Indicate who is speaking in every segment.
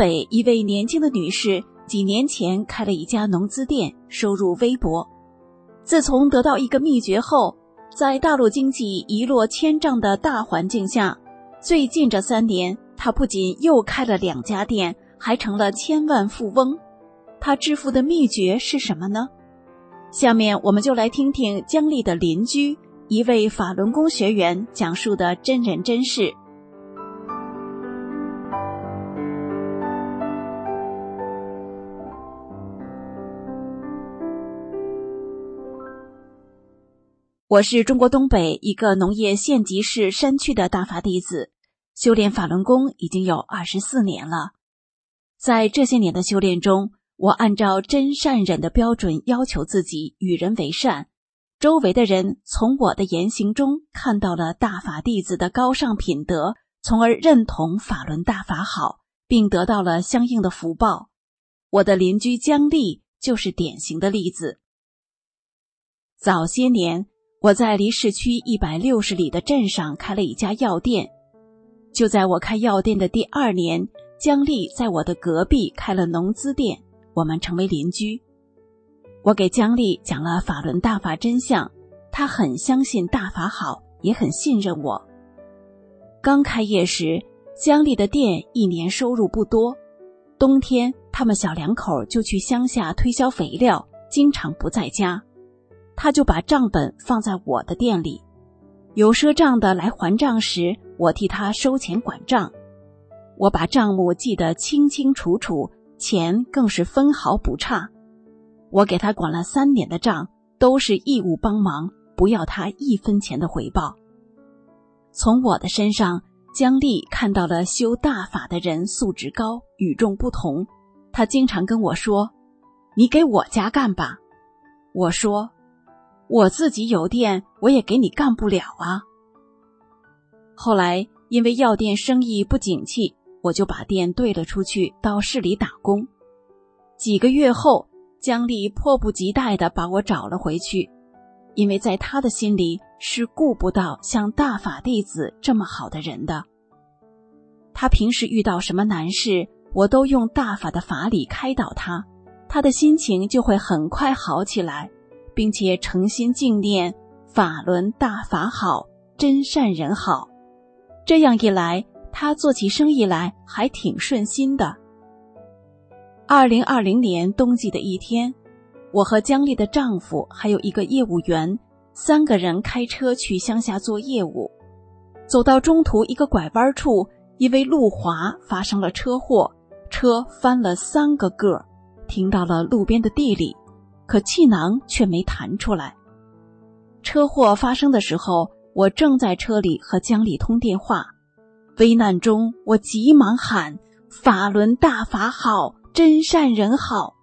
Speaker 1: 北一位年轻的女士几年前开了一家农资店，收入微薄。自从得到一个秘诀后，在大陆经济一落千丈的大环境下，最近这三年，她不仅又开了两家店，还成了千万富翁。她致富的秘诀是什么呢？下面我们就来听听姜丽的邻居一位法轮功学员讲述的真人真事。我是中国东北一个农业县级市山区的大法弟子，修炼法轮功已经有二十四年了。在这些年的修炼中，我按照真善忍的标准要求自己与人为善，周围的人从我的言行中看到了大法弟子的高尚品德，从而认同法轮大法好，并得到了相应的福报。我的邻居姜丽就是典型的例子。早些年。我在离市区一百六十里的镇上开了一家药店，就在我开药店的第二年，姜丽在我的隔壁开了农资店，我们成为邻居。我给姜丽讲了法轮大法真相，她很相信大法好，也很信任我。刚开业时，姜丽的店一年收入不多，冬天他们小两口就去乡下推销肥料，经常不在家。他就把账本放在我的店里，有赊账的来还账时，我替他收钱管账。我把账目记得清清楚楚，钱更是分毫不差。我给他管了三年的账，都是义务帮忙，不要他一分钱的回报。从我的身上，姜丽看到了修大法的人素质高、与众不同。他经常跟我说：“你给我家干吧。”我说。我自己有店，我也给你干不了啊。后来因为药店生意不景气，我就把店兑了出去，到市里打工。几个月后，姜丽迫不及待的把我找了回去，因为在他的心里是顾不到像大法弟子这么好的人的。他平时遇到什么难事，我都用大法的法理开导他，他的心情就会很快好起来。并且诚心敬念法轮大法好，真善人好，这样一来，他做起生意来还挺顺心的。二零二零年冬季的一天，我和姜丽的丈夫还有一个业务员，三个人开车去乡下做业务，走到中途一个拐弯处，因为路滑发生了车祸，车翻了三个个，停到了路边的地里。可气囊却没弹出来。车祸发生的时候，我正在车里和江丽通电话。危难中，我急忙喊：“法轮大法好，真善人好。”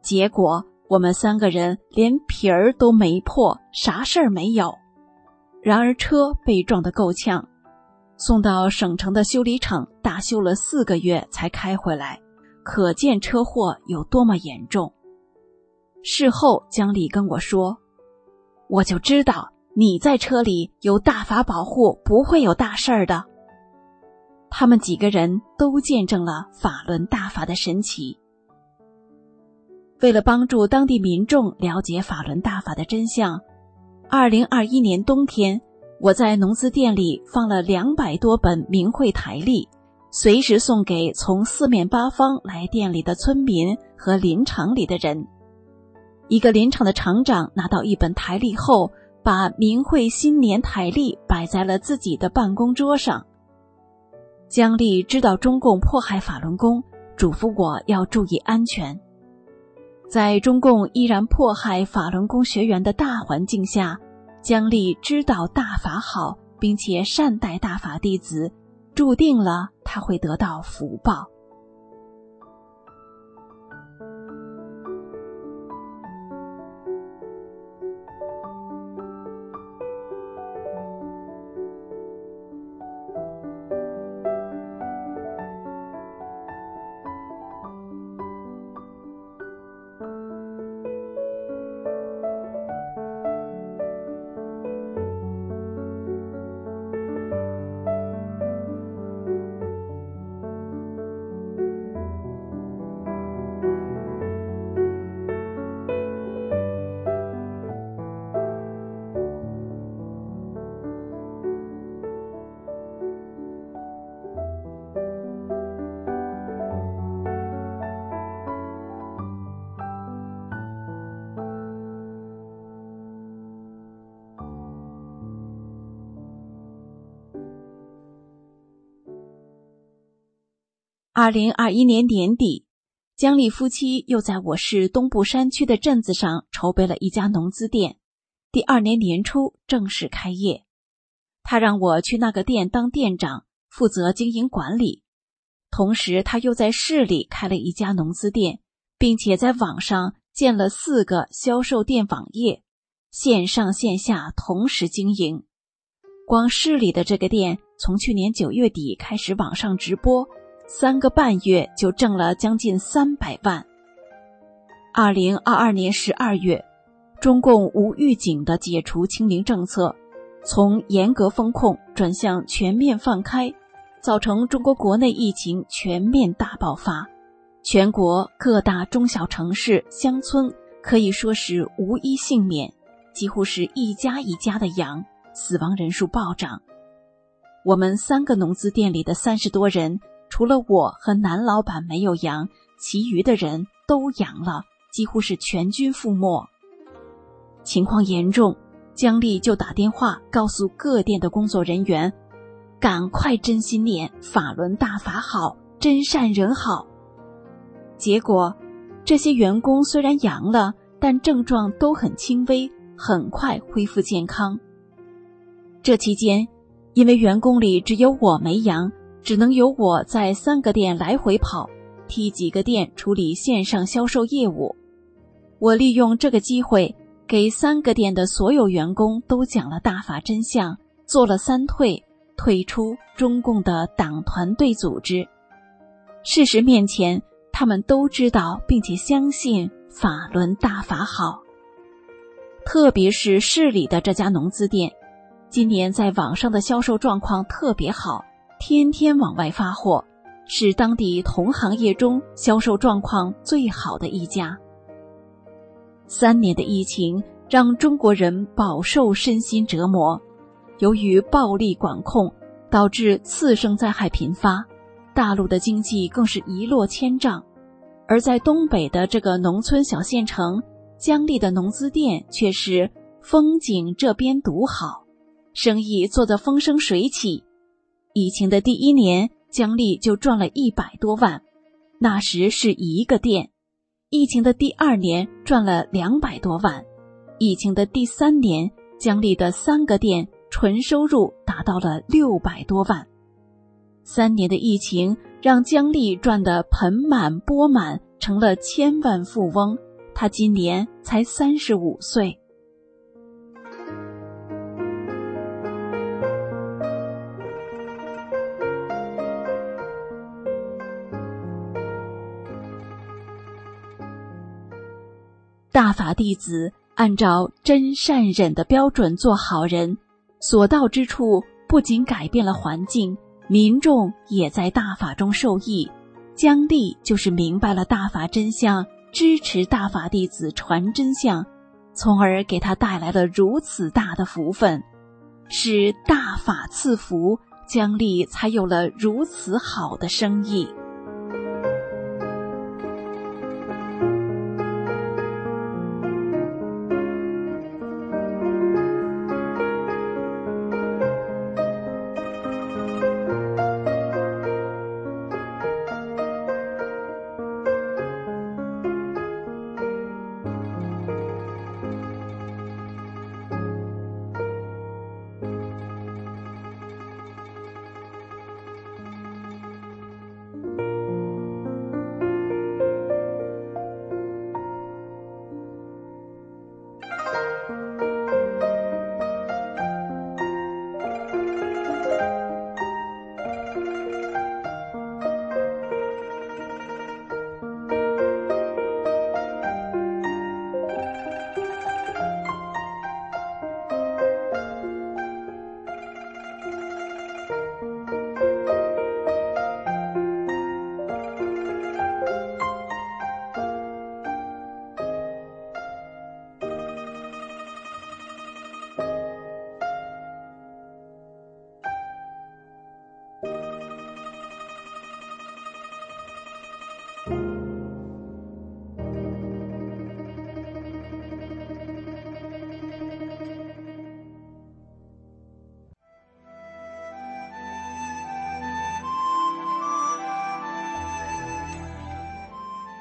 Speaker 1: 结果我们三个人连皮儿都没破，啥事儿没有。然而车被撞得够呛，送到省城的修理厂大修了四个月才开回来，可见车祸有多么严重。事后，姜丽跟我说：“我就知道你在车里有大法保护，不会有大事儿的。”他们几个人都见证了法轮大法的神奇。为了帮助当地民众了解法轮大法的真相，二零二一年冬天，我在农资店里放了两百多本明慧台历，随时送给从四面八方来店里的村民和林场里的人。一个林场的厂长拿到一本台历后，把明慧新年台历摆在了自己的办公桌上。姜丽知道中共迫害法轮功，嘱咐我要注意安全。在中共依然迫害法轮功学员的大环境下，姜丽知道大法好，并且善待大法弟子，注定了他会得到福报。二零二一年年底，江丽夫妻又在我市东部山区的镇子上筹备了一家农资店。第二年年初正式开业，他让我去那个店当店长，负责经营管理。同时，他又在市里开了一家农资店，并且在网上建了四个销售店网页，线上线下同时经营。光市里的这个店，从去年九月底开始网上直播。三个半月就挣了将近三百万。二零二二年十二月，中共无预警的解除清零政策，从严格风控转向全面放开，造成中国国内疫情全面大爆发，全国各大中小城市、乡村可以说是无一幸免，几乎是一家一家的阳，死亡人数暴涨。我们三个农资店里的三十多人。除了我和男老板没有阳，其余的人都阳了，几乎是全军覆没。情况严重，姜丽就打电话告诉各店的工作人员，赶快真心念法轮大法好，真善人好。结果，这些员工虽然阳了，但症状都很轻微，很快恢复健康。这期间，因为员工里只有我没阳。只能由我在三个店来回跑，替几个店处理线上销售业务。我利用这个机会，给三个店的所有员工都讲了大法真相，做了三退，退出中共的党团队组织。事实面前，他们都知道并且相信法轮大法好。特别是市里的这家农资店，今年在网上的销售状况特别好。天天往外发货，是当地同行业中销售状况最好的一家。三年的疫情让中国人饱受身心折磨，由于暴力管控，导致次生灾害频发，大陆的经济更是一落千丈。而在东北的这个农村小县城，江丽的农资店却是风景这边独好，生意做得风生水起。疫情的第一年，姜丽就赚了一百多万，那时是一个店；疫情的第二年赚了两百多万；疫情的第三年，姜丽的三个店纯收入达到了六百多万。三年的疫情让姜丽赚得盆满钵满，成了千万富翁。他今年才三十五岁。大法弟子按照真善忍的标准做好人，所到之处不仅改变了环境，民众也在大法中受益。姜丽就是明白了大法真相，支持大法弟子传真相，从而给他带来了如此大的福分。是大法赐福，姜丽才有了如此好的生意。